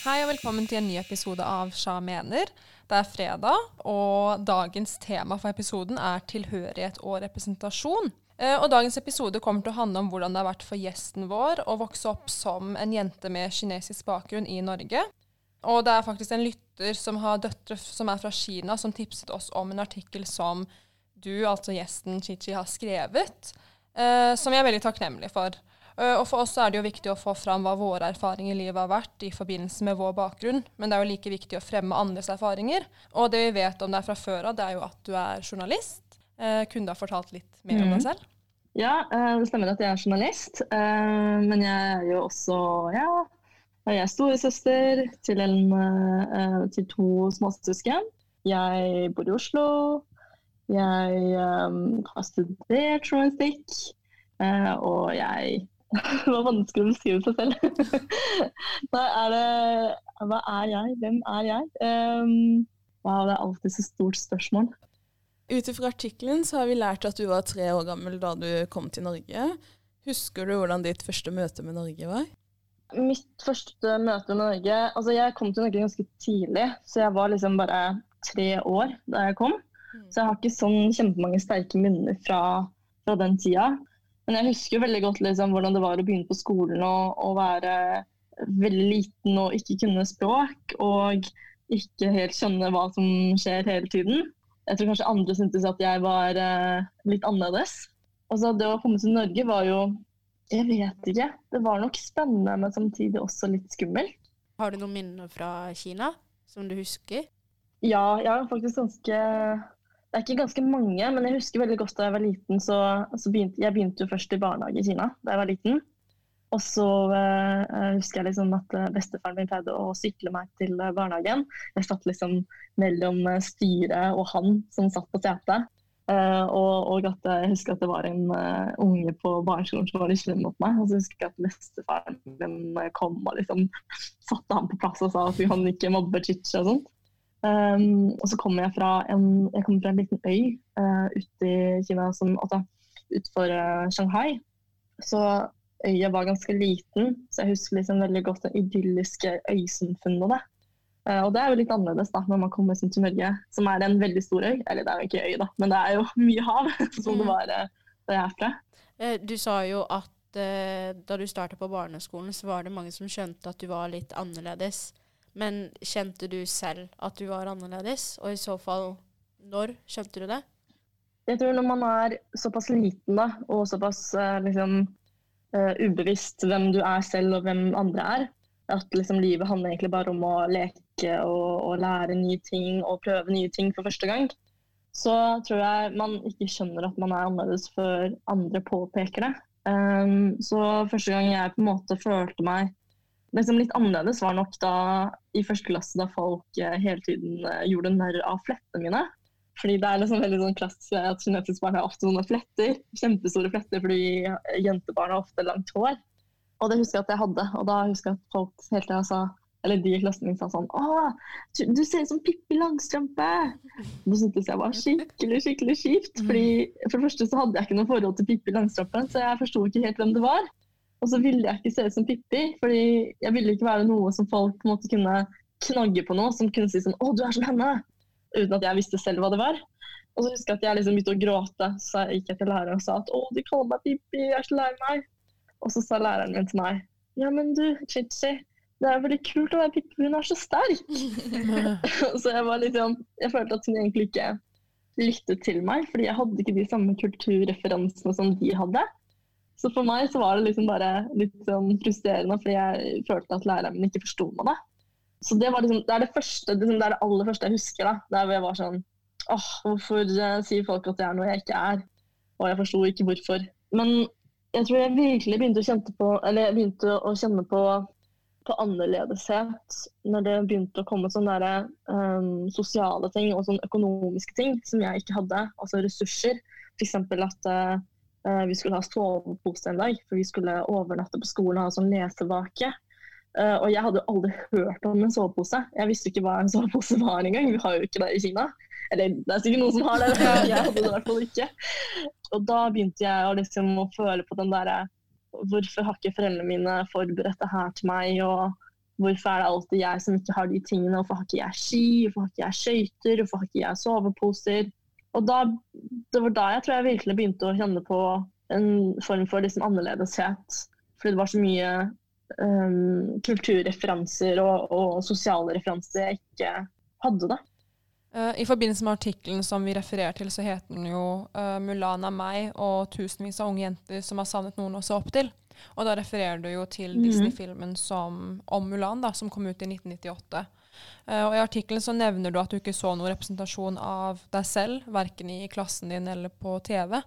Hei og velkommen til en ny episode av Sja mener. Det er fredag, og dagens tema for episoden er tilhørighet og representasjon. Eh, og dagens episode kommer til å handle om hvordan det har vært for gjesten vår å vokse opp som en jente med kinesisk bakgrunn i Norge. Og det er faktisk en lytter som har døtre som er fra Kina, som tipset oss om en artikkel som du, altså gjesten Chichi, har skrevet, eh, som jeg er veldig takknemlig for. Eh, og For oss er det jo viktig å få fram hva våre erfaringer i livet har vært i forbindelse med vår bakgrunn, men det er jo like viktig å fremme andres erfaringer. Og det vi vet om deg fra før av, det er jo at du er journalist. Eh, kunne du ha fortalt litt mer om deg mm. selv? Ja, eh, det stemmer at jeg er journalist. Men jeg er jo også ja, jeg er storesøster til, til to småsøsken. Jeg bor i Oslo. Jeg har studert journalistikk. Og jeg Det var vanskelig å beskrive seg selv. Nei, er det Hva er jeg? Hvem er jeg? Um, wow, det er alltid så stort spørsmål. Ut ifra artikkelen så har vi lært at du var tre år gammel da du kom til Norge. Husker du hvordan ditt første møte med Norge var? Mitt første møte med Norge Altså, jeg kom til Norge ganske tidlig, så jeg var liksom bare tre år da jeg kom. Mm. Så jeg har ikke sånn kjempemange sterke minner fra, fra den tida. Men jeg husker veldig godt liksom, hvordan det var å begynne på skolen og, og, være veldig liten og ikke kunne språk. Og ikke helt skjønne hva som skjer hele tiden. Jeg tror kanskje andre syntes at jeg var eh, litt annerledes. Og så Det å komme til Norge var jo Jeg vet ikke. Det var nok spennende, men samtidig også litt skummelt. Har du noen minner fra Kina som du husker? Ja, jeg har faktisk ganske det er ikke ganske mange, men jeg husker veldig godt da jeg var liten, så, så begynte jeg begynte jo først i barnehage i Kina da jeg var liten. Og så uh, husker jeg liksom at uh, bestefaren min pleide å sykle meg til uh, barnehagen. Jeg satt liksom mellom styret og han som satt på setet. Og, og, at jeg husker at det var en unge på barneskolen som var litt slem mot meg. Og så husker jeg at bestefaren min kom og liksom satte ham på plass og sa at han ikke mobber Chichi og sånt. Um, og så kommer jeg fra en, jeg kommer fra en liten øy uh, ute i Kina, som, altså, utenfor uh, Shanghai. Så øya var ganske liten, så jeg husker liksom veldig godt det idylliske øysamfunnet. Uh, og det er jo litt annerledes da, når man kommer til Norge, som er en veldig stor øy. Eller det er jo ikke øy, da, men det er jo mye hav, som det mm. var uh, da jeg er fra. Du sa jo at da du starta på barneskolen, så var det mange som skjønte at du var litt annerledes. Men kjente du selv at du var annerledes, og i så fall når kjente du det? Jeg tror når man er såpass liten da, og såpass uh, liksom, uh, ubevisst hvem du er selv og hvem andre er, at liksom, livet handler egentlig bare om å leke og, og, lære nye ting og prøve nye ting for første gang, så tror jeg man ikke skjønner at man er annerledes før andre påpeker det. Um, så første gang jeg på en måte følte meg liksom litt annerledes var nok da i første klasse, da folk eh, hele tiden eh, gjorde narr av flettene mine. Fordi det er liksom veldig sånn klassisk at kinesiske barn har ofte sånne fletter. Kjempestore fletter fordi jentebarn har ofte langt hår. Og det husker jeg at jeg hadde. Og da husker jeg at folk hele tida sa eller de i klassen min sa sånn Å, du ser ut som Pippi Langstrømpe! Det syntes jeg var skikkelig skikkelig kjipt. fordi For det første så hadde jeg ikke noe forhold til Pippi Langstrømpe, så jeg forsto ikke helt hvem det var. Og så ville jeg ikke se ut som Pippi, fordi jeg ville ikke være noe som folk på en måte kunne knagge på noe, som kunne si sånn 'Å, du er som henne', uten at jeg visste selv hva det var. Og så husker jeg at jeg liksom begynte å gråte, så jeg gikk jeg til læreren og sa at 'Å, de kaller meg Pippi, jeg er så lei meg'. Og så sa læreren min til meg 'Ja, men du, Chichi, det er veldig kult å være Pippi, hun er så sterk'. så jeg var litt sånn Jeg følte at hun egentlig ikke lyttet til meg, fordi jeg hadde ikke de samme kulturreferansene som de hadde. Så for meg så var det liksom bare litt sånn frustrerende, fordi jeg følte at læreren min ikke forsto meg. da. Så det, liksom, det, er det, første, liksom, det er det aller første jeg husker. da, Der jeg var sånn åh, hvorfor uh, sier folk at jeg er noe jeg ikke er? Og jeg forsto ikke hvorfor. Men jeg tror jeg virkelig begynte å kjenne på, eller begynte å kjenne på, på annerledeshet når det begynte å komme sånne der, um, sosiale ting og sånne økonomiske ting som jeg ikke hadde. Altså ressurser. F.eks. at uh, Uh, vi skulle ha sovepose en dag, for vi skulle overnatte på skolen og ha sånn lesevake. Uh, og jeg hadde jo aldri hørt om en sovepose. Jeg visste ikke hva en sovepose var engang. Vi har jo ikke det i Kina. Eller det er sikkert noen som har det, men jeg hadde det i hvert fall ikke. Og da begynte jeg å, liksom, å føle på den derre Hvorfor har ikke foreldrene mine forberedt det her til meg? Og Hvorfor er det alltid jeg som ikke har de tingene? Hvorfor har ikke jeg ski? Hvorfor har ikke jeg skøyter? Hvorfor har ikke jeg soveposer? Og da, Det var da jeg tror jeg virkelig begynte å kjenne på en form for liksom annerledeshet. Fordi det var så mye um, kulturreferanser og, og, sosiale referanser jeg ikke hadde. da. Uh, I forbindelse med artikkelen som vi refererer til, så heter den jo uh, 'Mulan er meg' og tusenvis av unge jenter som har savnet noen å se opp til'. Og da refererer du jo til mm. Disney-filmen om Mulan, da, som kom ut i 1998. Eh, og I artikkelen så nevner du at du ikke så noen representasjon av deg selv, verken i klassen din eller på TV.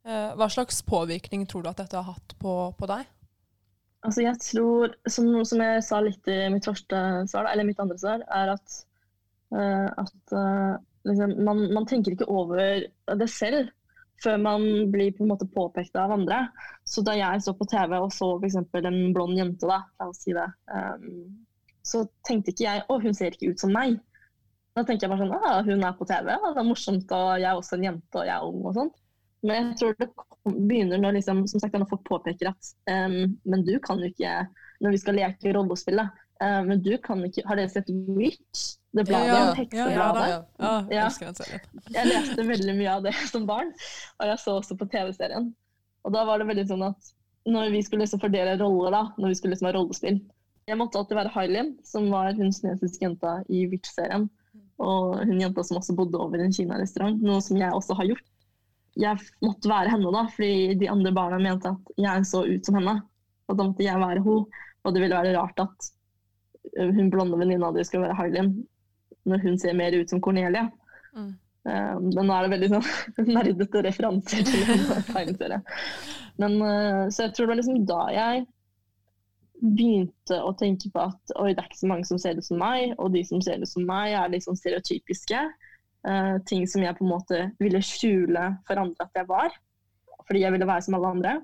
Uh, hva slags påvirkning tror du at dette har hatt på, på deg? Altså jeg tror, som, som, jeg sa litt i mitt første svar, eller mitt andre svar, er at, uh, at liksom, man, man tenker ikke over det selv før man blir på en måte påpekt av andre. Så da jeg så på TV og så f.eks. en blond jente, da, la oss si det, um, så tenkte ikke jeg å, hun ser ikke ut som meg. Da tenker jeg bare sånn ah, hun er på TV, det er morsomt, og jeg er også en jente og jeg er ung og sånt. Men jeg tror det begynner når liksom, som sagt, når folk påpeker at um, men du kan jo ikke, når vi skal leke rollespillet, um, men du kan ikke Har dere sett Witch? det bladet, ja, heksebladet. Ja, ja, ja, jeg, jeg leste veldig mye av det som barn, og jeg så også på TV-serien. Og da var det veldig sånn at når vi skulle liksom fordele roller, da, når vi skulle liksom ha rollespill Jeg måtte alltid være Hailin, som var hun kinesiske jenta i Witch-serien. Og hun jenta som også bodde over en Kina-restaurant, noe som jeg også har gjort. Jeg måtte være henne, da, fordi de andre barna mente at jeg så ut som henne. Og da måtte jeg være henne. Og det ville være rart at hun blonde venninna di skulle være Hailin når hun ser mer ut som Cornelia. Mm. Men nå er det veldig sånn nerdete referanser til en tegneserie. Men, uh, så jeg tror det var liksom da jeg begynte å tenke på at oi, det er ikke så mange som ser ut som meg, og de som ser ut som meg, er liksom stereotypiske. Uh, ting som jeg på en måte ville skjule for andre at jeg var. Fordi jeg ville være som alle andre.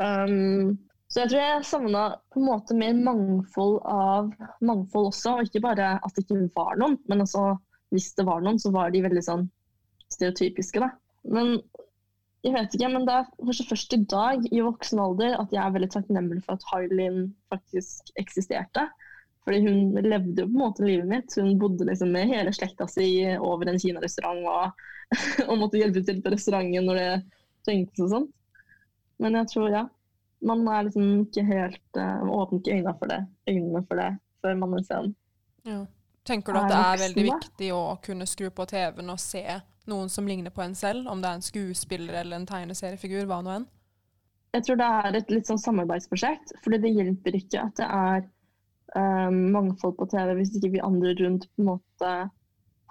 Um, så jeg tror jeg savna på en måte mer mangfold av mangfold også. Og ikke bare at det ikke var noen, men altså hvis det var noen, så var de veldig sånn stereotypiske, da. Men jeg vet ikke, men det er kanskje først i dag, i voksen alder, at jeg er veldig takknemlig for at Hailin faktisk eksisterte. Fordi hun levde jo på en måte livet mitt. Hun bodde liksom med hele slekta si over en kinarestaurant og, og måtte hjelpe til på restauranten når det trengtes og sånt. Men jeg tror, ja, man er liksom ikke helt uh, åpner ikke øynene for det, øynene for det før man vil se den. Ja. Tenker du at det er veldig viktig å kunne skru på TV-en og se noen som ligner på en selv, om det er en skuespiller eller en tegneseriefigur, hva nå enn? Jeg tror det er et litt sånn samarbeidsprosjekt, fordi det hjelper ikke at det er um, mangfold på TV hvis ikke vi andre rundt på en måte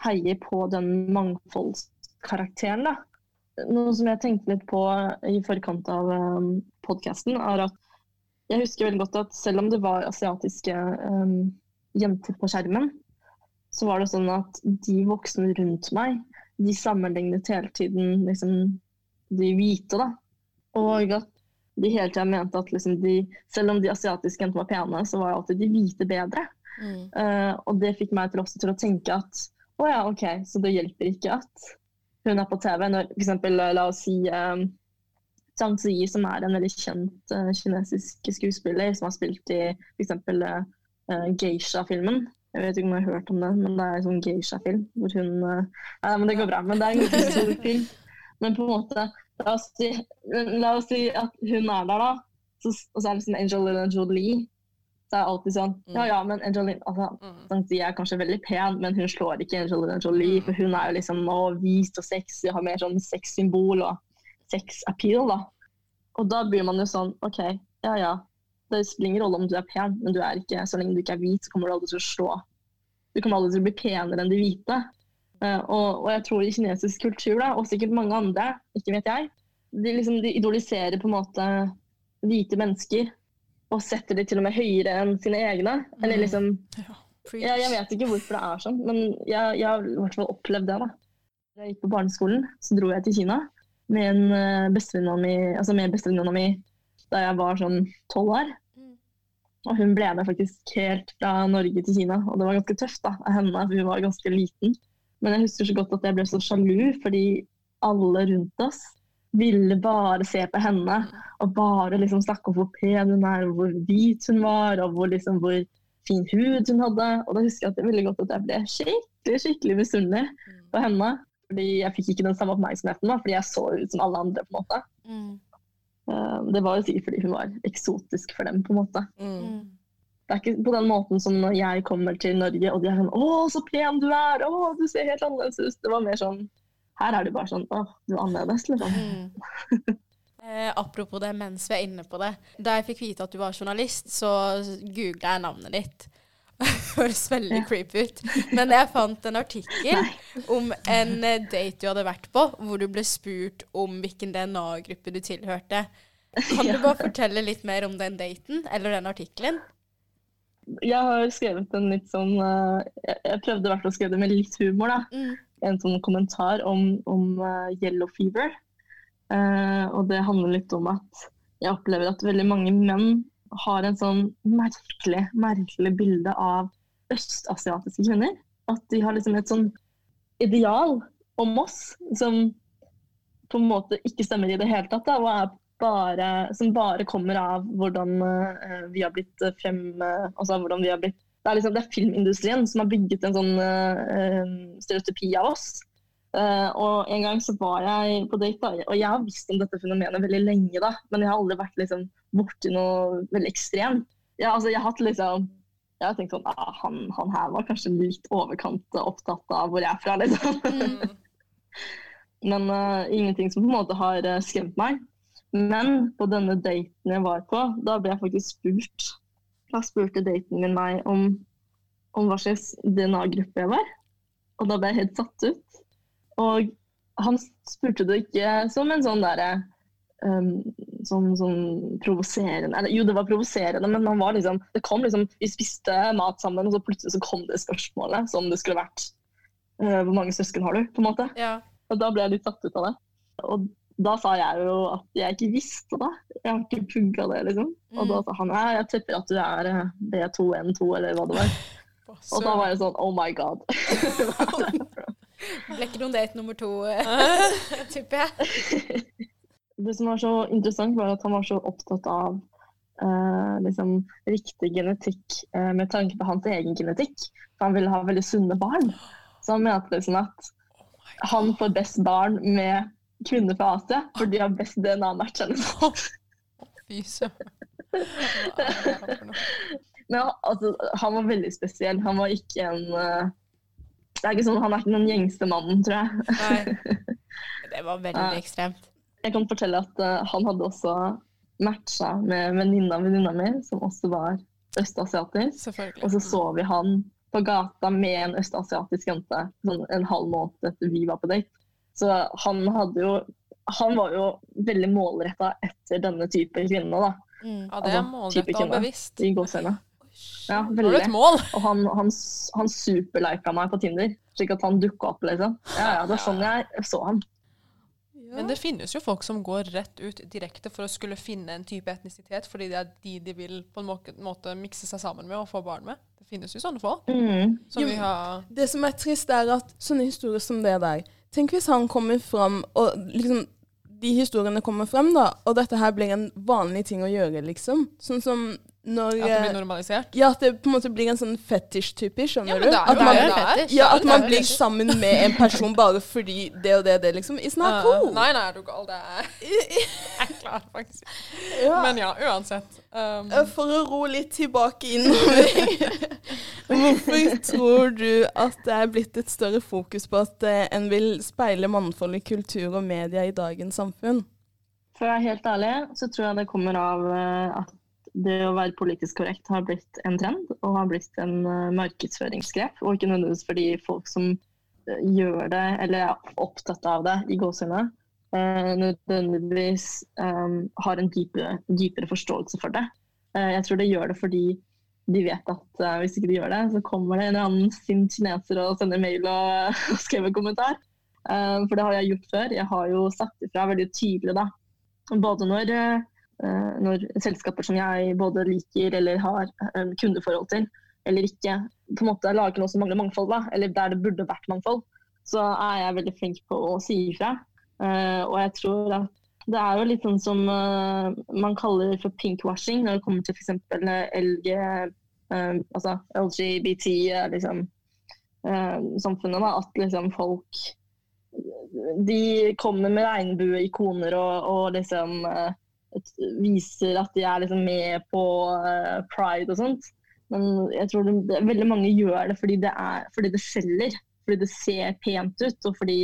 heier på den mangfoldskarakteren. da noe som jeg tenkte litt på i forkant av um, podkasten, er at jeg husker veldig godt at selv om det var asiatiske um, jenter på skjermen, så var det sånn at de voksne rundt meg, de sammenlignet hele tiden liksom, de hvite, da. Og at de hele tida mente at liksom, de, selv om de asiatiske jentene var pene, så var alltid de hvite bedre. Mm. Uh, og det fikk meg til også til å tenke at å ja, OK, så det hjelper ikke at hun er på TV. Når f.eks. la oss si um, Zhang Ziyi, som er en veldig kjent uh, kinesisk skuespiller, som har spilt i f.eks. Uh, Geisha-filmen. Jeg vet ikke om jeg har hørt om det, men det er en sånn Geisha-film hvor hun uh, Nei, men det går bra. Men det er en ganske stor film. Men på en måte La oss si, la oss si at hun er der, da. Så, og så er det sånn Angelina Jolie så er det alltid sånn mm. Ja, ja, men Angelina altså, sånn, De er kanskje veldig pen, men hun slår ikke Angelina Jolie. Mm. For hun er jo liksom nå hvit og sexy, og har mer sånn sexsymbol og sex-appeal, da. Og da blir man jo sånn OK, ja ja. Det spiller ingen rolle om du er pen, men du er ikke, så lenge du ikke er hvit, så kommer du aldri til å slå. Du kommer aldri til å bli penere enn de hvite. Uh, og, og, jeg tror i kinesisk kultur, da, og sikkert mange andre, ikke vet jeg, de, liksom, de idoliserer på en måte hvite mennesker og setter de til og med høyere enn sine egne. Eller mm. liksom ja, Jeg vet ikke hvorfor det er sånn, men jeg, jeg har i hvert fall opplevd det. da. Da jeg gikk på barneskolen, så dro jeg til Kina med en uh, bestevenninna mi, altså mi da jeg var sånn tolv år. Mm. Og hun ble med faktisk helt fra Norge til Kina, og det var ganske tøft da, av henne, for hun var ganske liten. Men jeg husker så godt at jeg ble så sjalu, fordi alle rundt oss ville bare se på henne og bare liksom snakke om hvor pen hun er, og hvor hvit hun var, og hvor, liksom, hvor fin hud hun hadde. Og da husker jeg at det veldig godt at jeg ble skikkelig skikkelig misunnelig på henne. Fordi jeg fikk ikke den samme oppmerksomheten, da, fordi jeg så ut som alle andre. på en måte. Mm. Eh, Det var jo sikkert fordi hun var eksotisk for dem. på en måte. Mm. Mm. Det er ikke på den måten som når jeg kommer til Norge og de er sånn 'Å, så pen du er! Å, du ser helt annerledes ut!' Det var mer sånn Her er du bare sånn 'Å, du er annerledes', liksom. Mm. Eh, apropos det, mens vi er inne på det. Da jeg fikk vite at du var journalist, så googla jeg navnet ditt. Høres veldig creepy ut. Men jeg fant en artikkel om en eh, date du hadde vært på, hvor du ble spurt om hvilken DNA-gruppe du tilhørte. Kan du bare fortelle litt mer om den daten, eller den artikkelen? Jeg har skrevet en litt sånn eh, Jeg prøvde i hvert fall å skrive det med litt humor, da. Mm. En sånn kommentar om, om eh, yellow fever. Og det handler litt om at jeg opplever at veldig mange menn har en sånn merkelig, merkelig bilde av østasiatiske kvinner. At de har liksom et sånn ideal om oss som på en måte ikke stemmer i det hele tatt. Da, og bare, som bare kommer av hvordan eh, vi har blitt eh, frem... eh, altså hvordan vi har blitt det er, liksom, det er filmindustrien som har bygget en sånn uh, stereotypi av oss. Uh, og en gang så var jeg på date, da, og jeg har visst om dette fenomenet veldig lenge, da, men jeg har aldri vært liksom, borti noe veldig ekstremt. Ja, altså, jeg har hatt liksom jeg har tenkt sånn, ah, han, han her var kanskje litt overkant opptatt av hvor jeg er fra, liksom. Mm. Men uh, ingenting som på en måte har uh, skremt meg. Men på denne daten jeg var på, da ble jeg faktisk spurt. Da spurte daten min meg om, om hva slags DNA-gruppe jeg var. Og da ble jeg helt satt ut. Og han spurte det ikke som en sånn derre um, sånn, sånn provoserende Jo, det var provoserende, men man var liksom, det kom liksom Vi spiste mat sammen, og så plutselig så kom det spørsmålet som det skulle vært. uh, hvor mange søsken har du? på en måte. Ja. Og da ble jeg litt satt ut av det. Og da sa jeg jo at jeg ikke visste det. Jeg har ikke pugga det, liksom. Og da sa han ja, jeg tipper at du er eh, B2N2, eller hva det var. Og da var jeg sånn oh my god. Ble ikke noen date nummer to, tipper jeg. Det som var så interessant, var at han var så opptatt av Uh, liksom, riktig genetikk uh, med tanke på hans egen genetikk. For han ville ha veldig sunne barn. Så han mente liksom at han får best barn med kvinner fra Asia, for de har best DNA-match. Fy søren. Men altså, han var veldig spesiell. Han var ikke en uh, det er ikke sånn, Han er ikke den gjengste mannen, tror jeg. Nei. Det var veldig ekstremt. Jeg kan fortelle at uh, han hadde også matcha med venninna av venninna mi, som også var østasiatisk. Og så så vi han på gata med en østasiatisk jente sånn en halv måned etter vi var på date. Så han hadde jo Han var jo veldig målretta etter denne type kvinne, da. Mm. Ja, det er altså, målrettet og bevisst. I gåseøynene. Ja, veldig. et mål? Og han, han, han superlika meg på Tinder, slik at han dukka opp, liksom. Ja, ja, det er sånn jeg så han. Men det finnes jo folk som går rett ut direkte for å skulle finne en type etnisitet, fordi det er de de vil på en måte, mikse seg sammen med og få barn med. Det finnes jo sånne folk. Mm. Som Jo, vi har Det som er trist, er at sånne historier som det der Tenk hvis han kommer fram, og liksom de historiene kommer frem, da, og dette her blir en vanlig ting å gjøre, liksom. Sånn som når At det blir eh, normalisert. Ja, at det på en måte blir en sånn fetisj-type, skjønner Ja, men du? det er At jo man, det det fetisj. ja, at man blir sammen med en person bare fordi det og det, det liksom. It's not Uh, cool. Nei, nei, er du gal. Det er jeg er klar, faktisk. Ja. Men ja, uansett. Um, For å ro litt tilbake innover. Hvorfor tror du at det er blitt et større fokus på at eh, en vil speile mannfold i kultur og media i dagens samfunn? For å være helt ærlig, så tror jeg det kommer av eh, at det å være politisk korrekt har blitt en trend og har blitt en eh, markedsføringsgrep. Og ikke nødvendigvis fordi folk som eh, gjør det, eller er opptatt av det i gåsehudene, eh, nødvendigvis um, har en dypere, dypere forståelse for det. Jeg tror det gjør det fordi de vet at uh, hvis ikke de gjør det, så kommer det en eller annen sint kineser og sender mail og, og skriver kommentar. Uh, for det har jeg gjort før. Jeg har jo sagt ifra veldig tydelig da. Både når, eh, når selskaper som jeg både liker eller har eh, kundeforhold til, eller ikke, på en måte lager noe som mangler mangfold, da, eller der det burde vært mangfold, så er jeg veldig flink på å si ifra. Eh, og jeg tror at det er jo litt sånn som eh, man kaller for pinkwashing når det kommer til f.eks. LG, eh, altså LGBT-samfunnet, liksom, samfunnet, da, at liksom folk De kommer med regnbueikoner og, og liksom viser at de er liksom med på pride og sånt. Men jeg tror det, veldig mange gjør det fordi det, er, fordi det selger. Fordi det ser pent ut, og fordi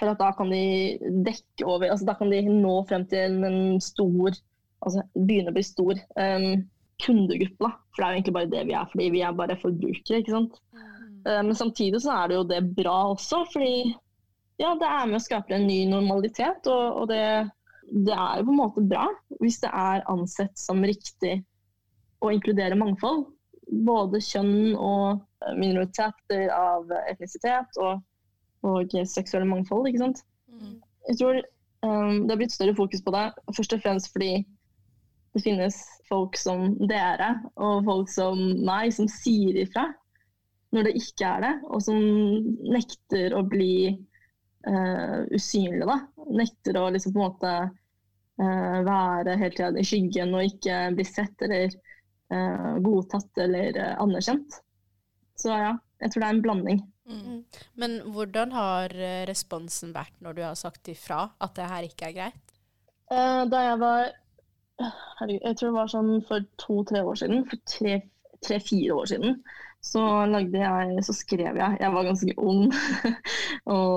for at da kan de dekke over altså Da kan de nå frem til en stor altså Begynne å bli stor um, kundegruppe. da, For det er jo egentlig bare det vi er, fordi vi er bare forbrukere. ikke sant? Mm. Uh, men samtidig så er det jo det bra også, fordi ja, det er med å skape en ny normalitet. Og, og det, det, er jo på en måte bra hvis det er ansett som riktig å inkludere mangfold både kjønn og minoriteter av etnisitet og, og seksuelle mangfold. ikke sant? Mm. Jeg tror um, det har blitt større fokus på det, først og fremst fordi det finnes folk som dere og folk som meg, som sier ifra når det ikke er det, og som nekter å bli uh, usynlig. da. Nekter å liksom på en måte uh, være tiden i skyggen og ikke bli sett eller uh, godtatt eller anerkjent. Så ja, jeg tror det er en blanding. Mm. Men hvordan har responsen vært når du har sagt ifra at det her ikke er greit? Da jeg var herregud, Jeg tror det var sånn for to-tre år siden. For tre-fire tre, år siden. Så jeg Så skrev jeg Jeg var ganske ung og,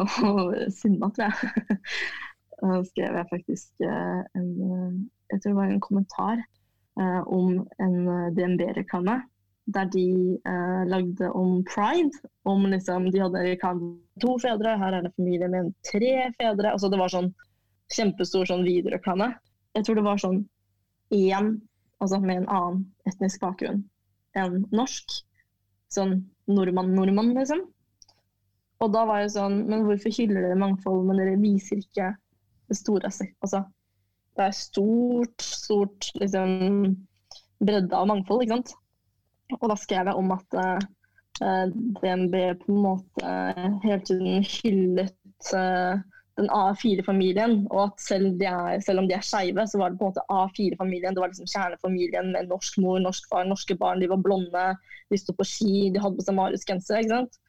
og sinna, tror jeg. Så skrev jeg faktisk en Jeg tror det var en kommentar Eh, om en eh, DNB-reklame. Der de eh, lagde om pride. Om liksom, De hadde reklame to fedre, her er det familie med tre fedre. Altså, det var sånn kjempestor sånn videoreklame. Jeg tror det var sånn én altså med en annen etnisk bakgrunn enn norsk. Sånn nordmann-nordmann, liksom. Og da var jeg sånn Men hvorfor hyller dere mangfold, men dere viser ikke det store Altså det er stort, stort liksom, bredde av mangfold, ikke sant. Og da skrev jeg om at uh, eh, DNB på en måte hele tiden hyllet uh, den A4-familien, og at selv, er, selv, om de er skeive, så var det på en måte A4-familien. Det var liksom kjernefamilien med norsk mor, norsk far, norske barn. De var blonde, de sto på ski, de hadde på seg Marius-genser. ikke sant?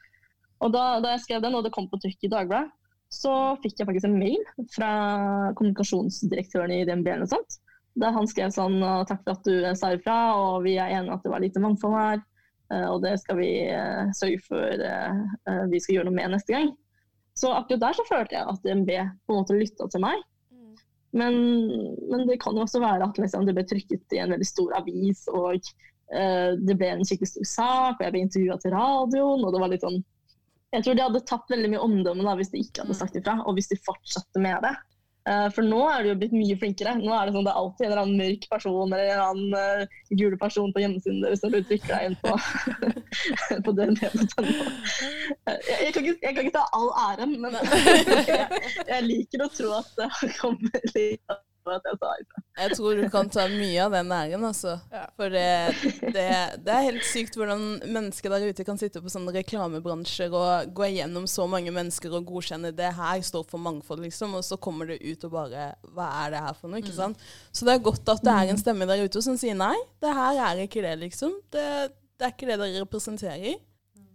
Og da, da, jeg skrev den, og det kom på trykk i Dagbladet, så fikk jeg faktisk en mail fra kommunikasjonsdirektøren i DNB eller noe sånt. Der han skrev sånn takk for at du sa ifra, og vi er enige at det var lite mangfold her. Eh, og det skal vi eh, sørge for eh, vi skal gjøre noe med neste gang. Så akkurat der så følte jeg at DNB på en måte lytta til meg. Mm. Men, men, det kan jo også være at liksom, det ble trykket i en veldig stor avis, og uh, det ble en skikkelig stor sak, og jeg ble intervjua til radioen, og det var litt sånn jeg tror de hadde tapt veldig mye omdømme hvis de ikke hadde mm. sagt ifra, og hvis de fortsatte med det. Uh, for nå er du jo blitt mye flinkere. Nå er det sånn det er alltid en eller annen mørk person eller en annen uh, gule person på hjemmesiden deres som du trykker deg inn på, på det. Uh, jeg, jeg, kan ikke, jeg, kan ikke, ta all æren, men jeg, liker å tro at det har kommet litt for at jeg sa ifra. Jeg tror du kan ta mye av den æren, altså. Ja. For det, det, det, er helt sykt hvordan mennesker der ute kan sitte på sånne reklamebransjer og gå igjennom så mange mennesker og godkjenne det her står for mangfold, liksom, og så kommer det ut og bare Hva er det her for noe? ikke mm. sant? Så det er godt at det er en mm. stemme der ute som sier nei, det her er ikke det, liksom. Det, det er ikke det dere representerer.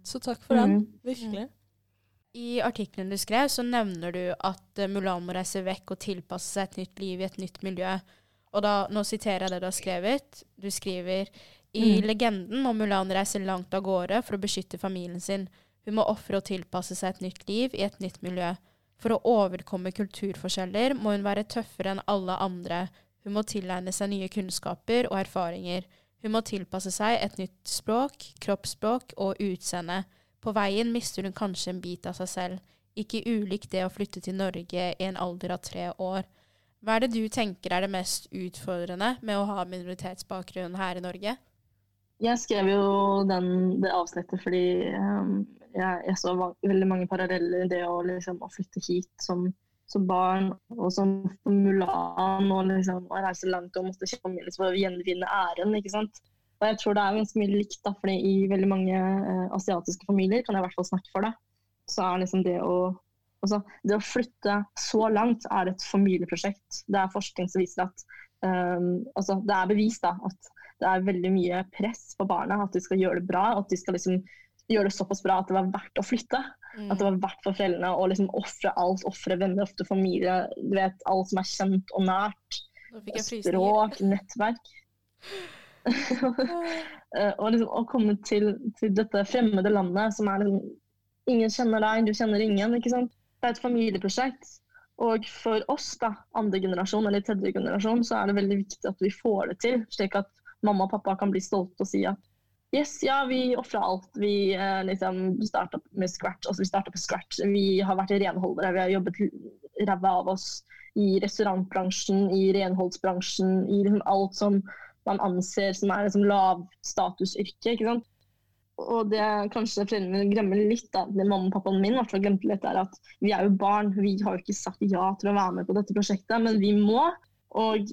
Så takk for den. Mm. Virkelig. I artikkelen du skrev, så nevner du at uh, Mulan må reise vekk og tilpasse seg et nytt liv i et nytt miljø. Og da, nå siterer jeg det du har skrevet. Du skriver i mm. legenden må Mulan reise langt av gårde for å beskytte familien sin. Hun må ofre og tilpasse seg et nytt liv i et nytt miljø. For å overkomme kulturforskjeller må hun være tøffere enn alle andre. Hun må tilegne seg nye kunnskaper og erfaringer. Hun må tilpasse seg et nytt språk, kroppsspråk og utseende. På veien mister hun kanskje en bit av seg selv, ikke ulikt det å flytte til Norge i en alder av tre år. Hva er det du tenker er det mest utfordrende med å ha minoritetsbakgrunn her i Norge? Jeg skrev jo den, det avsnittet fordi um, jeg, jeg, så veldig mange paralleller i det å, liksom, å flytte hit som, som, barn og som Mulan og liksom, å reise langt og måtte kjempe for å gjenvinne æren. ikke sant? Og jeg tror det er ganske mye likt, da, fordi i veldig mange eh, asiatiske familier, kan jeg i hvert fall snakke for det, så er liksom det å altså, det å flytte så langt er et familieprosjekt. Det er forskning som viser at um, altså, Det er bevist da, at det er veldig mye press på barna. At de skal gjøre det bra. At de skal liksom gjøre det såpass bra at det var verdt å flytte. Mm. At det var verdt for foreldrene å liksom ofre alt. Ofre venner, ofte familie. Du vet, alt som er kjent og nært. Språk, nettverk. Eh, og liksom å komme til, til dette fremmede landet som er liksom Ingen kjenner deg, du kjenner ingen. ikke sant? Det er et familieprosjekt. Og for oss, da, andre generasjon eller tredje generasjon, så er det veldig viktig at vi får det til. Slik at mamma og pappa kan bli stolte og si at yes, ja, vi ofra alt. Vi eh, liksom starta med scratch. Altså, vi starta på scratch. Vi har vært renholdere. Vi har jobbet ræva av oss i restaurantbransjen, i renholdsbransjen, i liksom alt som man anser som er liksom lavstatusyrke. ikke sant? Og det kanskje foreldrene glemmer litt, da, det mamma og pappaen min hvert glemte litt, er at vi er jo barn. Vi har jo ikke sagt ja til å være med på dette prosjektet, men vi må. Og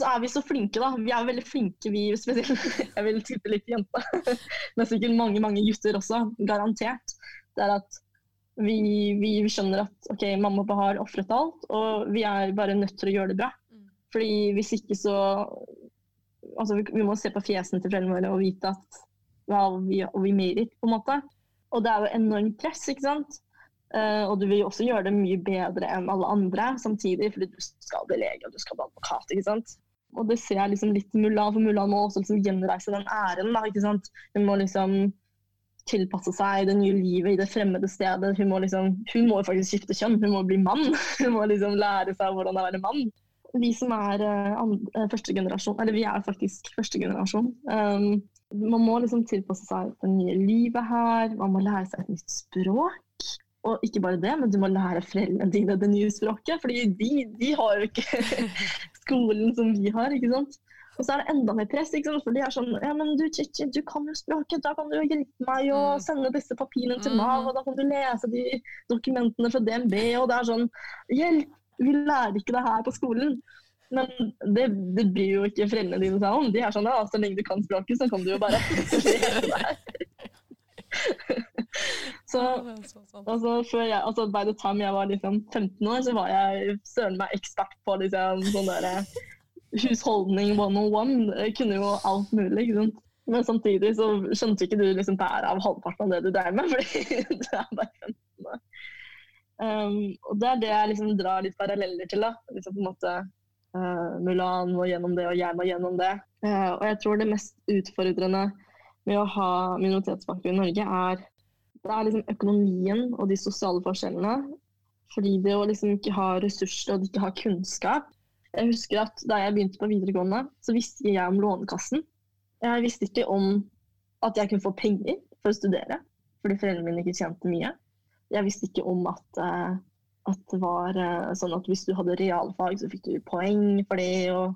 så er vi så flinke, da. Vi er veldig flinke, vi spesielt. Jeg vil tippe litt jenta. Men sikkert mange, mange gutter også. Garantert. Det er at vi, vi skjønner at OK, mamma og pappa har ofret alt, og vi er bare nødt til å gjøre det bra. Mm. Fordi hvis ikke så Altså, vi, må se på fjesene til foreldrene våre og vite at hva vi, og vi merit, på en måte. Og det er jo enormt press, ikke sant. Uh, og du vil jo også gjøre det mye bedre enn alle andre samtidig, fordi du skal bli lege og du skal bli advokat. ikke sant? Og det ser jeg liksom litt Mulan, for Mulan må også liksom gjenreise den æren. da, ikke sant? Hun må liksom tilpasse seg det nye livet i det fremmede stedet. Hun må liksom, hun må faktisk skifte kjønn, hun må bli mann. Hun må liksom lære seg hvordan det er å være mann. Vi som er uh, første generasjon, eller vi er faktisk første generasjon. Um, man må liksom tilpasse seg det nye livet her. Man må lære seg et nytt språk. Og ikke bare det, men du må lære foreldrene dine det nye språket. fordi de, de har jo ikke skolen som vi har. ikke sant? Og så er det enda mer press. ikke sant? For de er sånn ja, men du, Chichi, du kan jo språket, da kan du hjelpe meg å sende disse papirene til Nav, og da kan du lese de dokumentene fra DNB, og det er sånn Hjelp! Vi lærer ikke det her på skolen. Men det, det bryr jo ikke foreldrene dine seg om. De er sånn ja, så lenge du kan språket, så kan du jo bare så altså, før jeg, altså, by the time jeg var liksom 15 år, så var jeg søren meg ekspert på liksom, sånn der, husholdning 101. Jeg kunne jo alt mulig. ikke sant? Men samtidig så skjønte ikke du liksom bæret av halvparten av det du drev med, fordi du er bare 15 år. Um, og det er det jeg liksom drar litt paralleller til. da, liksom på en måte uh, Mulan må gjennom det, og jeg må gjennom det. Uh, og jeg tror det mest utfordrende med å ha minoritetsbakgrunn i Norge, er, det er liksom økonomien og de sosiale forskjellene. Fordi det å liksom ikke ha ressurser og ikke ha kunnskap. Jeg husker at Da jeg begynte på videregående, så visste jeg om Lånekassen. Jeg visste ikke om at jeg kunne få penger for å studere, fordi foreldrene mine ikke tjente mye. Jeg visste ikke om at, uh, at det var uh, sånn at hvis du hadde realfag, så fikk du poeng for det. Og,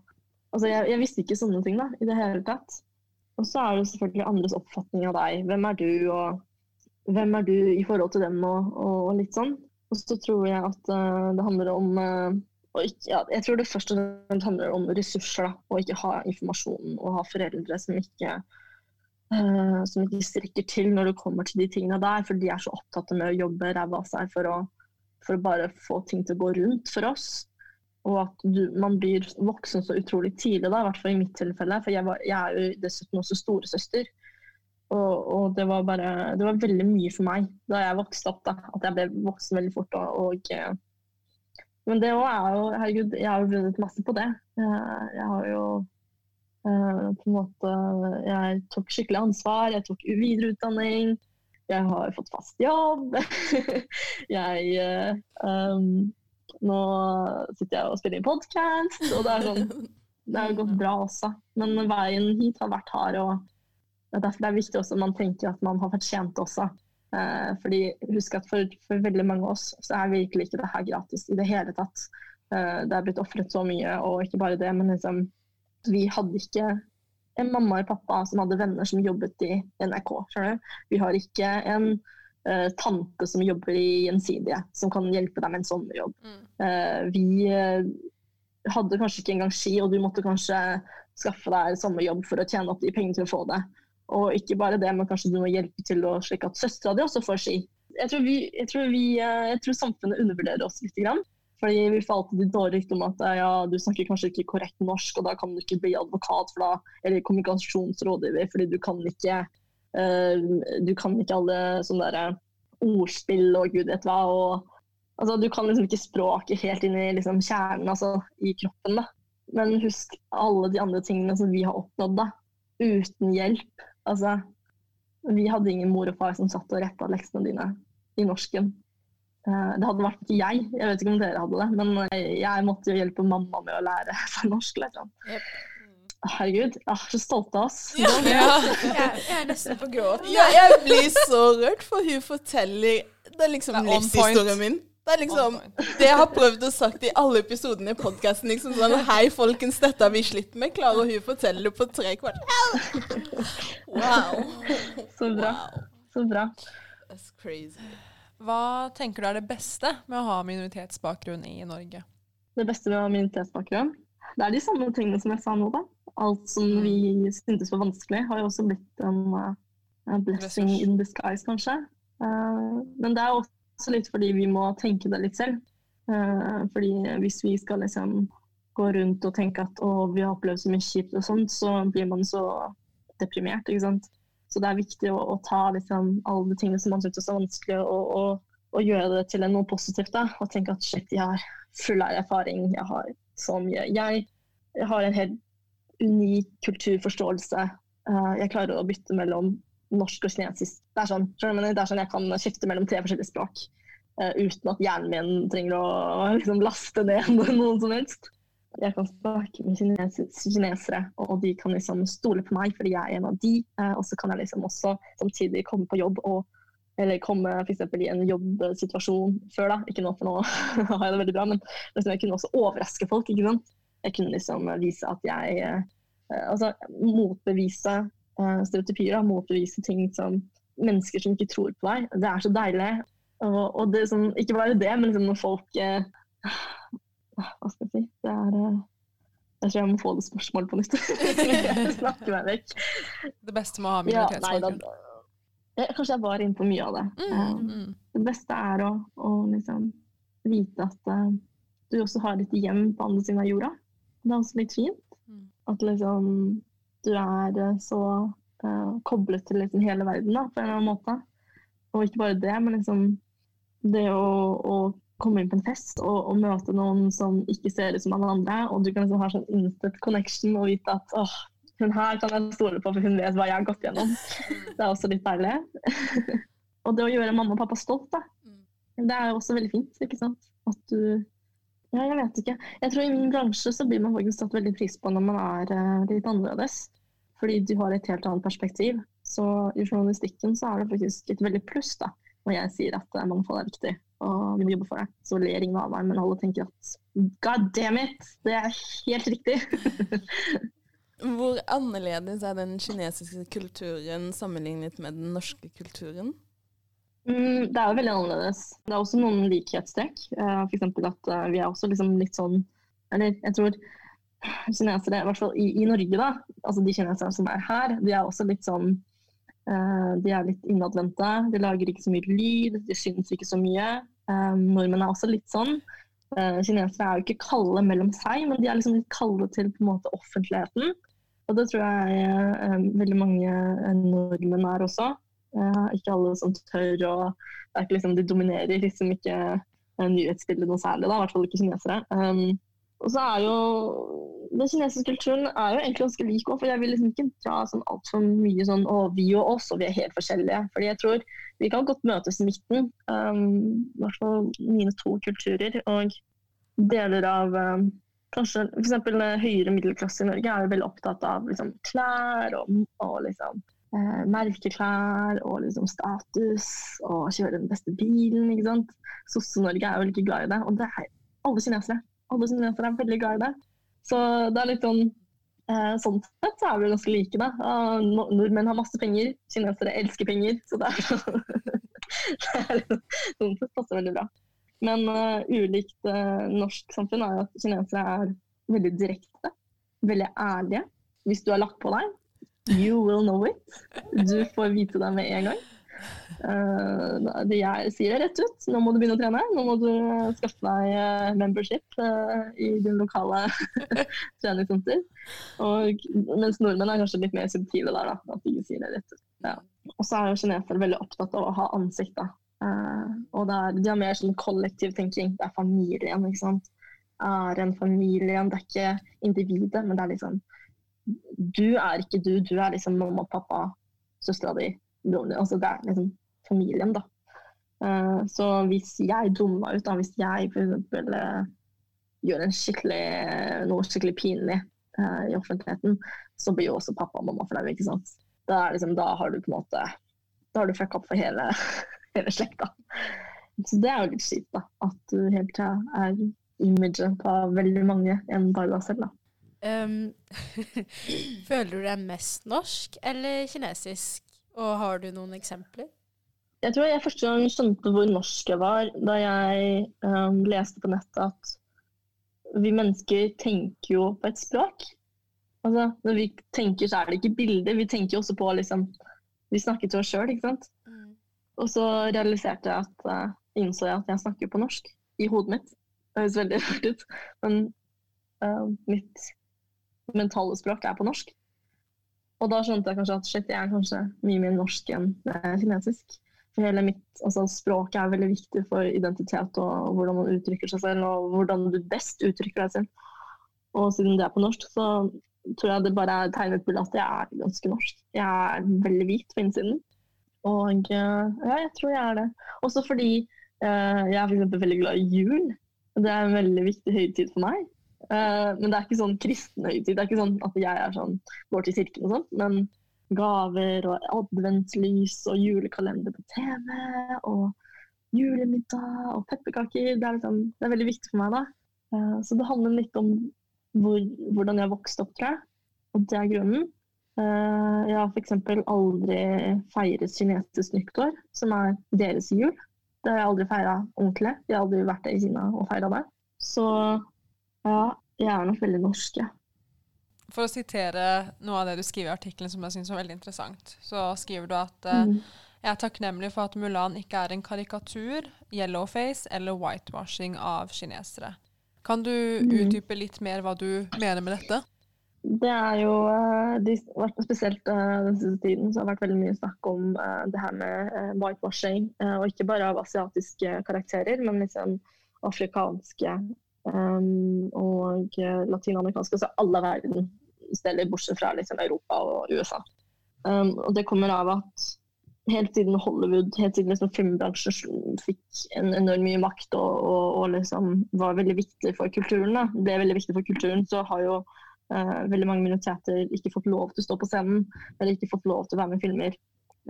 altså, jeg, jeg, visste ikke sånne ting da, i det hele tatt. Og så er det selvfølgelig andres oppfatning av deg. Hvem er du, og hvem er du i forhold til dem, og, og litt sånn. Og så tror jeg at uh, det handler om ikke, ja, jeg tror det først og fremst handler om ressurser. Da, og ikke ha informasjon og ha foreldre som ikke, uh, som ikke strekker til når det kommer til de tingene der. For de er så opptatt med å jobbe ræva av seg for å, for å bare få ting til å gå rundt for oss. Og at du, man blir voksen så utrolig tidlig, da, i hvert fall i mitt tilfelle. For jeg, var, jeg er jo dessuten også storesøster. Og, og det var bare Det var veldig mye for meg da jeg vokste opp. da, At jeg ble voksen veldig fort. og, og men det òg er jo Herregud, jeg har jo vunnet masse på det. Jeg, jeg har jo på en måte Jeg tok skikkelig ansvar. Jeg tok videreutdanning. Jeg har fått fast jobb. jeg um, Nå sitter jeg og spiller inn podkast, og det er sånn har gått bra også. Men veien hit har vært hard, og er derfor det er viktig også at man tenker at man har fortjent det også. Eh, fordi husk at for, for, veldig mange av oss så er virkelig ikke det her gratis i det hele tatt. Eh, det er blitt ofret så mye, og ikke bare det, men liksom Vi hadde ikke en mamma og pappa som hadde venner som jobbet i NRK. Vi har ikke en uh, tante som jobber i Gjensidige, som kan hjelpe deg med en sommerjobb. Mm. Uh, vi uh, hadde kanskje ikke engang ski, og du måtte kanskje skaffe deg sommerjobb for å tjene opp de pengene til å få det. Og ikke bare det, men kanskje du må hjelpe til å, slik at søstera di også får ski. Jeg tror, vi, jeg, tror vi, jeg tror, samfunnet undervurderer oss litt. Grann. Fordi vi alltid de dårlige rykte om at ja, du snakker kanskje ikke korrekt norsk, og da kan du ikke bli advokat for da, eller kommunikasjonsrådgiver, fordi du kan ikke uh, du kan ikke alle sånne der ordspill og gud vet hva. og altså, Du kan liksom ikke språket helt inn i liksom, kjernen, altså i kroppen. da. Men husk alle de andre tingene som vi har oppnådd da, uten hjelp. Altså, vi hadde ingen mor og far som satt og retta leksene dine i norsken. Eh, det hadde vært ikke jeg, jeg vet ikke om dere hadde det, men jeg måtte jo hjelpe mamma med å lære seg norsk. Liksom. Yep. Herregud, jeg er så stolt av oss. Ja. Ja. Jeg, er nesten på gråt. Ja, jeg blir så rørt, for hun forteller Det er liksom livshistorien min. Det er liksom det jeg har prøvd å sagt i alle episodene i podkasten. Liksom sånn Hei, folkens, dette har vi slitt med. Klarer hun å fortelle det på tre kvarter? Wow. Så bra. Så bra. That's crazy. Hva tenker du er det beste med å ha minoritetsbakgrunn i Norge? Det beste med å ha minoritetsbakgrunn? Det er de samme tingene som jeg sa nå, da. Alt som mm. vi syntes var vanskelig, har jo også blitt en, uh, blessing in disguise, kanskje. Uh, men det er også litt fordi vi må tenke det litt selv. Uh, fordi hvis vi skal liksom gå rundt og tenke at å, vi har opplevd så mye kjipt og sånt, så blir man så deprimert, ikke sant. Så det er viktig å, å ta liksom, alle de tingene som man syns er vanskelig, og, og, og, gjøre det til noe positivt. Da. Og tenke at shit, jeg har full av erfaring, jeg har så mye. Jeg, jeg har en helt unik kulturforståelse. Uh, jeg klarer å bytte mellom norsk og kinesisk. Det er sånn, det er sånn jeg kan skifte mellom tre forskjellige språk. Uh, uten at hjernen min trenger å liksom, laste ned noen som helst jeg kan snakke med kinesere, og de kan liksom stole på meg fordi jeg er en av de. Eh, og så kan jeg liksom også samtidig komme på jobb og eller komme f.eks. i en jobbsituasjon før, da. Ikke nå, for nå har jeg det veldig bra, men liksom, jeg kunne også overraske folk. ikke sant? Jeg kunne liksom vise at jeg eh, Altså motbevise eh, stereotypier, da, motbevise ting som mennesker som ikke tror på deg. Det er så deilig. Og, og det, sånn, ikke bare det, men liksom når folk eh, hva skal jeg si Det er eh, Jeg tror jeg må få det spørsmålet på nytt. Snakke snakker meg vekk. Det beste med å ha minoritetsbakgrunn? Ja, kanskje jeg var inne på mye av det. Mm, eh, mm. Det beste er å, å liksom vite at uh, du også har ditt hjem på andre siden av jorda. Det er også litt fint. Mm. At liksom du er så uh, koblet til liksom hele verden da, på en eller annen måte. Og ikke bare det, men liksom det å, å komme inn på en fest og, og, møte noen som ikke ser ut som alle andre, og du kan liksom ha sånn instant connection og vite at åh, hun her kan jeg stole på, for hun vet hva jeg har gått gjennom. Det er også litt deilig. og det å gjøre mamma og pappa stolt, da. Det er også veldig fint, ikke sant. At du Ja, jeg vet ikke. Jeg tror i min bransje så blir man faktisk satt veldig pris på når man er uh, litt annerledes. Fordi du har et helt annet perspektiv. Så i journalistikken så er det faktisk et veldig pluss da, når jeg sier at uh, mangfold er viktig og vi må jobbe for det. Så ler ingen av meg, men alle tenker at god damn it, det er helt riktig. Hvor annerledes er den kinesiske kulturen sammenlignet med den norske kulturen? Mm, det er jo veldig annerledes. Det er også noen likhetstrekk. Uh, F.eks. at uh, vi er også liksom litt sånn Eller jeg tror kinesere, i hvert fall i, i, Norge, da, altså de kineserne som er her, de er også litt sånn De er litt innadvendte. De lager ikke så mye lyd, de syns ikke så mye. Um, nordmenn er også litt sånn. Uh, kinesere er jo ikke kalde mellom seg, men de er liksom litt kalde til på en måte offentligheten. Og det tror jeg veldig mange nordmenn er også. Ikke alle som tør å Det er ikke liksom de dominerer liksom ikke nyhetsbildet noe særlig, da, i hvert fall ikke kinesere. Og så er jo Den kinesiske kulturen er jo egentlig ganske lik òg, for jeg vil liksom ikke dra sånn altfor mye sånn å, vi og oss, og vi er helt forskjellige. Fordi jeg tror vi kan godt møtes i midten. Um, I hvert fall mine to kulturer. Og deler av um, kanskje f.eks. høyere middelklasse i Norge er jo veldig opptatt av liksom, klær og, og liksom, eh, merkeklær og liksom, status og kjøre den beste bilen. ikke sant? Sosse-Norge er jo ikke glad i det, og det er alle kinesere. Alle kinesere er veldig glad i det. Så det er litt sånn Eh, sånn sett så er vi ganske like, da. Nordmenn har masse penger, kinesere elsker penger. Så det er, sånn sett passer veldig bra. Men uh, ulikt uh, norsk samfunn er jo at kinesere er veldig direkte, veldig ærlige. Hvis du har lagt på deg, you will know it. Du får vite det med en gang. Uh, det jeg sier det rett ut. Nå må du begynne å trene. Nå må du skaffe deg uh, membership uh, i din lokale treningssenter. Mens nordmenn er kanskje litt mer subtile der, da, at de sier det rett ut. Ja. Og så er jo kinesere veldig opptatt av å ha ansikt. da. og er, de har mer sånn kollektiv tenking. Det er familien, ikke sant. Er en familie, det er ikke individet, men det er liksom Du er ikke du, du er liksom mamma, pappa, søstera di. Altså det er liksom familien, da. Uh, så hvis jeg dummer meg ut, da, hvis jeg f.eks. Eh, gjør en skikkelig, noe skikkelig pinlig uh, i offentligheten, så blir jo også pappa og mamma flaue, ikke sant. Da, liksom, da, har du på en måte Da har du fucka opp for hele, hele slekta. Så det er jo litt kjipt, da. At du hele tida er imaget på veldig mange enn bare deg selv, da. Um, føler du deg mest norsk eller kinesisk? Og har du noen eksempler? Jeg tror jeg første gang skjønte hvor norsk jeg var, da jeg um, leste på nettet at vi mennesker tenker jo på et språk. Altså, når vi tenker, så er det ikke bilder. Vi tenker jo også på liksom Vi snakker til oss sjøl, ikke sant. Mm. Og så realiserte jeg at uh, innså jeg at jeg snakker på norsk i hodet mitt. Det høres veldig rart ut, men uh, mitt mentale språk er på norsk. Og da skjønte jeg kanskje at shit, jeg er kanskje mye mer norsk enn kinesisk. For hele mitt altså, språk er veldig viktig for identitet og hvordan man uttrykker seg selv, og hvordan du best uttrykker deg selv. Og siden det er på norsk, så tror jeg det bare er tegnet bilde at jeg er ganske norsk. Jeg er veldig hvit på innsiden. Og ja, jeg tror jeg er det. Også fordi uh, jeg er for veldig glad i jul. Det er en veldig viktig høytid for meg. Uh, men det er ikke sånn kristen høytid. Det er ikke sånn at jeg er sånn, går til kirken og sånn. Men gaver og adventslys og julekalender på TV og julemiddag og pepperkaker, det er, liksom, det er veldig viktig for meg. da. Uh, så det handler litt om hvor, hvordan jeg vokste opp, tror jeg. Og det er grunnen. Uh, jeg har f.eks. aldri feiret kinesisk nyttår, som er deres jul. Det har jeg aldri feira ordentlig. Jeg har aldri vært i Kina og feira det. Så ja, jeg er nok veldig norsk, jeg. For å sitere noe av det du skriver i artikkelen som jeg syns var veldig interessant, så skriver du at uh, mm. jeg er takknemlig for at Mulan ikke er en karikatur, yellowface eller whitewashing av kinesere. Kan du mm. utdype litt mer hva du mener med dette? Det er jo eh, de, Spesielt uh, den siste tiden så har det vært veldig mye snakk om det her med whitewashing. og ikke bare av asiatiske karakterer, men liksom afrikanske Um, og latinamerikanske, altså alle verden steder, bortsett fra liksom, Europa og USA. Um, og det kommer av at helt siden Hollywood, helt siden liksom, filmbransjen fikk en enormt mye makt og, og, og liksom, var veldig viktig for kulturen, da. det er veldig viktig for kulturen, så har jo uh, veldig mange minoriteter ikke fått lov til å stå på scenen, eller ikke fått lov til å være med i filmer,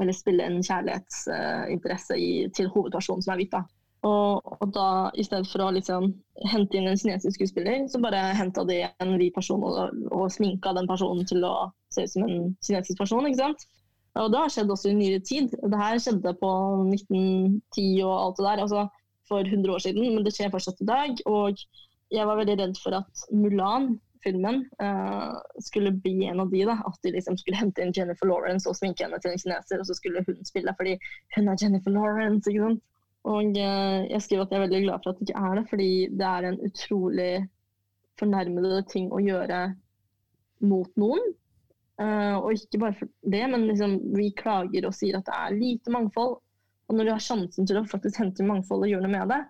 eller spille en kjærlighetsinteresse uh, til hovedpersonen som er hvit. da. Og, og, da i stedet for å liksom hente inn en kinesisk skuespiller, så bare henta de en hvit person og, og sminka den personen til å se ut som en kinesisk person. ikke sant? Og det har skjedd også i nyere tid. Det her skjedde på 1910 og alt det der, altså for 100 år siden, men det skjer fortsatt i dag. Og jeg var veldig redd for at Mulan, filmen, uh, skulle bli en av de. da, At de liksom skulle hente inn Jennifer Lawrence og sminke henne til en kineser, og så skulle hun spille fordi hun er Jennifer Lawrence. ikke sant? Og eh, jeg skriver at jeg er veldig glad for at det ikke er det, fordi det er en utrolig fornærmede ting å gjøre mot noen. Uh, og ikke bare for det, men liksom, vi klager og sier at det er lite mangfold. Og når du har sjansen til å faktisk hente mangfold og gjøre noe med det,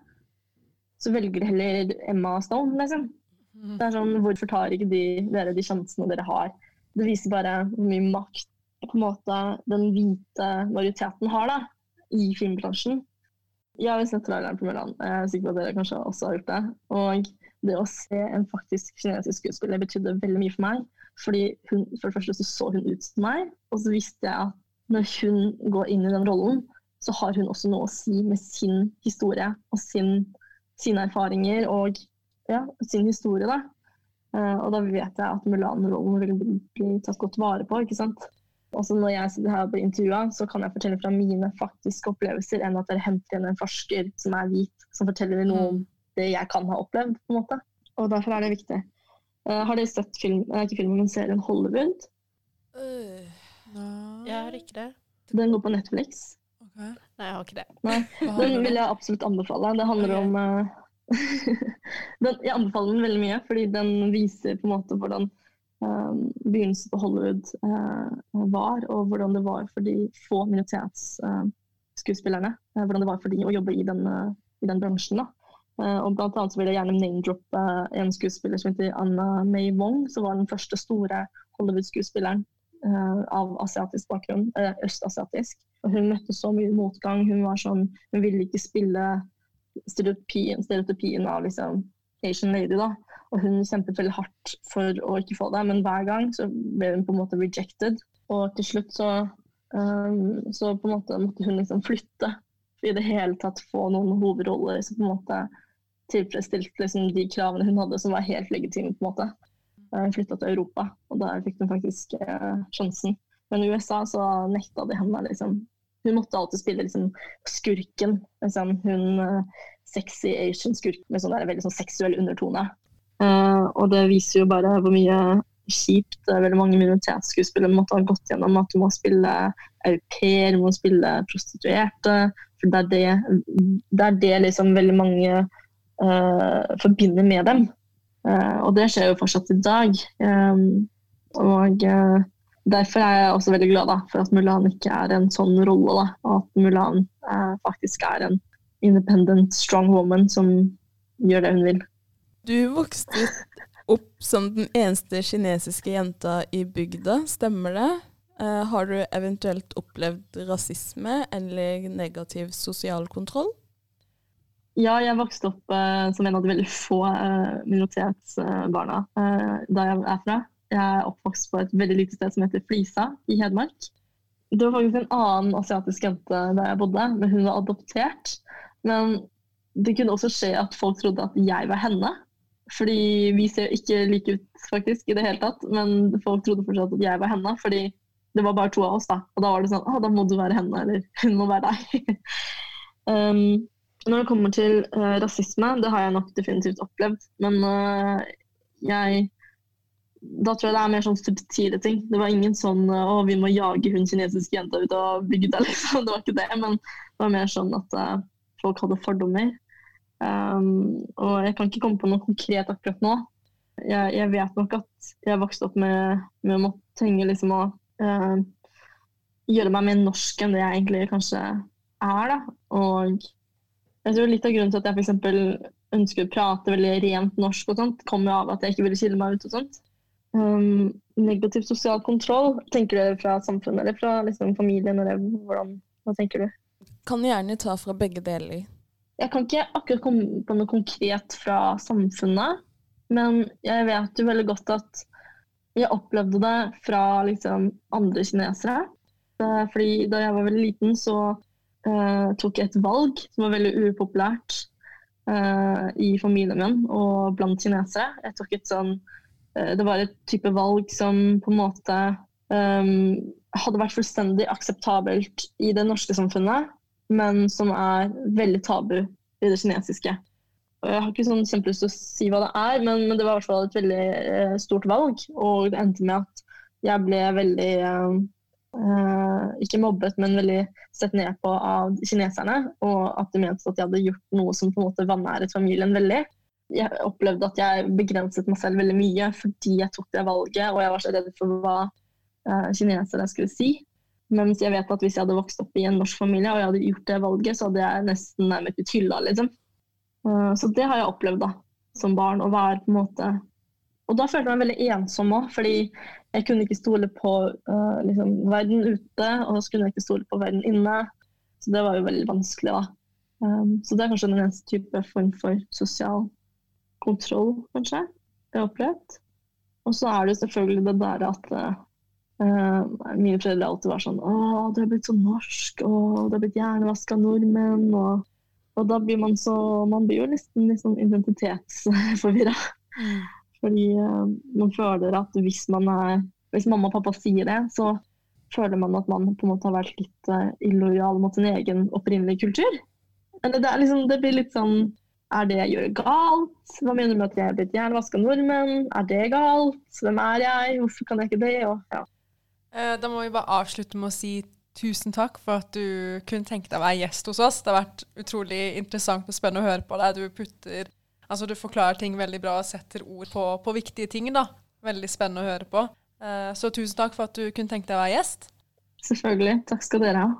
så velger de heller Emma Stone, liksom. Mm. Det er sånn, Hvorfor tar ikke de, dere de sjansene dere har? Det viser bare hvor mye makt på en måte den hvite majoriteten har da, i filmbransjen. Jeg har sett traileren på Mulan. Jeg er sikker på at dere kanskje også har gjort det. Og det å se en faktisk kinesisk skuespiller betydde veldig mye for meg. Fordi hun, For det første så, så hun ut som meg, og så visste jeg at når hun går inn i den rollen, så har hun også noe å si med sin historie og sin, sine erfaringer og ja, sin historie. da. Uh, og da vet jeg at Mulan-rollen vil bli tatt godt vare på. ikke sant? Også når jeg sitter her og blir intervjua, så kan jeg fortelle fra mine faktiske opplevelser enn at dere henter igjen en forsker som er hvit, som forteller noe om mm. det jeg kan ha opplevd. på en måte. Og derfor er det viktig. Uh, har dere sett film, uh, ikke filmen, men serien Hollywood? Uh, no. Jeg har ikke det. Den går på Netflix. Okay. Nei, jeg har ikke det. Nei, Den vil jeg absolutt anbefale. Det handler okay. om uh, den, Jeg anbefaler den veldig mye, fordi den viser på en måte hvordan begynnelsen på Hollywood uh, var, og hvordan det var for de få minoritetsskuespillerne. Uh, hvordan det var for de å jobbe i den, i den bransjen. da. og blant annet vil jeg gjerne name-droppe en skuespiller som heter Anna May Wong, som var den første store Hollywood-skuespilleren av asiatisk bakgrunn, østasiatisk. Og hun møtte så mye motgang. Hun var sånn, hun ville ikke spille stereotypien, stereotypien av liksom Asian lady. da. Og hun kjempet veldig hardt for å ikke få det, men hver gang så ble hun på en måte rejected. Og til slutt så, um, så på en måte måtte hun liksom flytte i det hele tatt få noen hovedroller som på en måte tilfredsstilte liksom, de kravene hun hadde, som var helt legitime. på en måte. Hun flytta til Europa, og der fikk hun faktisk uh, sjansen. Men i USA så nekta de henne liksom hun måtte alltid spille liksom, skurken. Liksom, hun uh, sexy Asian skurk med sånn der, veldig sånn seksuell undertone. Uh, og det viser jo bare hvor mye kjipt veldig mange minoritetsskuespillere måtte ha gått gjennom. At du må spille au pair, du må spille prostituerte. For det er det, det, er det liksom veldig mange uh, forbinder med dem. og det skjer jo fortsatt i dag. Um, og Derfor er jeg også veldig glad da, for at Mulan ikke er en sånn rolle. Da, og at Mulan eh, faktisk er en independent, strong woman som gjør det hun vil. Du vokste opp som den eneste kinesiske jenta i bygda, stemmer det? Eh, har du eventuelt opplevd rasisme eller negativ sosial kontroll? Ja, jeg vokste opp uh, som en av de veldig få uh, minoritetsbarna da jeg er fra. Jeg er oppvokst på et veldig lite sted som heter Flisa i Hedmark. Det var faktisk en annen asiatisk jente der jeg bodde, men hun var adoptert. Men det kunne også skje at folk trodde at jeg var henne. Fordi vi ser ikke like ut faktisk i det hele tatt, men folk trodde fortsatt at jeg var henne. Fordi det var bare to av oss, da. Og da var det sånn Å, da må du være henne, eller hun må være deg. um, når det kommer til uh, rasisme, det har jeg nok definitivt opplevd. Men uh, jeg da tror jeg det er mer sånn subtile ting. Det var ingen sånn å, vi må jage hun kinesiske jenta ut av bygda, liksom. Det var ikke det. Men det var mer sånn at uh, folk hadde fordommer. Um, og jeg kan ikke komme på noe konkret akkurat nå. Jeg, jeg vet nok at jeg vokste opp med, med å måtte trenge liksom å uh, gjøre meg mer norsk enn det jeg egentlig kanskje er. da. Og jeg tror litt av grunnen til at jeg f.eks. ønsker å prate veldig rent norsk, og sånt, kommer av at jeg ikke ville skille meg ut. og sånt. Um, negativ sosial kontroll, tenker du fra samfunnet eller fra liksom, familien? Eller hvordan, hva tenker du? Kan gjerne ta fra begge deler. Jeg kan ikke akkurat komme på noe konkret fra samfunnet, men jeg vet jo veldig godt at jeg opplevde det fra liksom, andre kinesere. Fordi da jeg var veldig liten, så uh, tok jeg et valg som var veldig upopulært uh, i familien min og blant kinesere. Jeg tok et sånn uh, det var et type valg som på en måte um, hadde vært fullstendig akseptabelt i det norske samfunnet, men som er veldig tabu i det kinesiske. Og jeg har ikke sånn kjempelyst til å si hva det er, men, men, det var i hvert fall et veldig eh, stort valg. Og det endte med at jeg ble veldig uh, Ikke mobbet, men veldig sett ned på av kineserne. Og at de mente at jeg hadde gjort noe som på en måte vanæret familien veldig jeg opplevde at jeg begrenset meg selv veldig mye fordi jeg tok det valget, og jeg var så redd for hva eh, kineserne skulle si. Mens jeg vet at hvis jeg hadde vokst opp i en norsk familie og jeg hadde gjort det valget, så hadde jeg nesten nærmest blitt hylla, liksom. Uh, så det har jeg opplevd da, som barn. å være på en måte Og da følte jeg meg veldig ensom òg, fordi jeg kunne ikke stole på uh, liksom, verden ute, og så kunne jeg ikke stole på verden inne. Så det var jo veldig vanskelig, da. Um, så det er kanskje den eneste type form for sosial kontroll, kanskje, jeg har opplevd. Og så er det selvfølgelig det der at uh, mine foreldre alltid var sånn Å, du har blitt så norsk, og du har blitt hjernevaska nordmenn. Og, og, da blir man så Man blir jo nesten litt sånn identitetsforvirra. Mm. Fordi uh, man føler at hvis man er Hvis mamma og pappa sier det, så føler man at man på en måte har vært litt uh, illojal mot sin egen opprinnelige kultur. Eller det, er liksom, det blir litt sånn er det jeg gjør galt? Hva mener du med at jeg er blitt hjernevaska nordmenn? Er det galt? Hvem er jeg? Hvorfor kan jeg ikke det? Og, ja. Eh, da må vi bare avslutte med å si Tusen takk for at du kunne tenke deg å være gjest hos oss. Det har vært utrolig interessant og spennende å høre på deg. Du putter Altså, du forklarer ting veldig bra og setter ord på, på viktige ting, da. Veldig spennende å høre på. Uh, så tusen takk for at du kunne tenke deg å være gjest. Selvfølgelig. Takk skal dere ha.